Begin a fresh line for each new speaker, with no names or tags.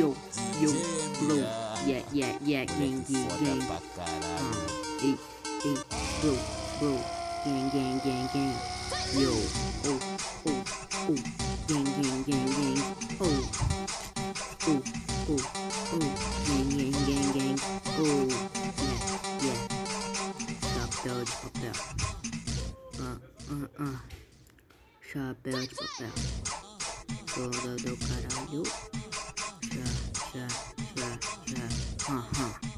yo, yo, bro. Yeah, yeah, yeah, gang, gang, gang.
Foda pra caralho.
Uh, ei, ei, bro, bro. Gang, gang, gang, gang. Yo, oh, oh, oh. Gang, gang, gang, gang. Oh, oh, oh, oh. Gang, gang, gang, gang. Oh, yeah, yeah. Chapéu de papel. Ah, ah, ah. Chapéu de papel. Toda do caralho. Já. Aham.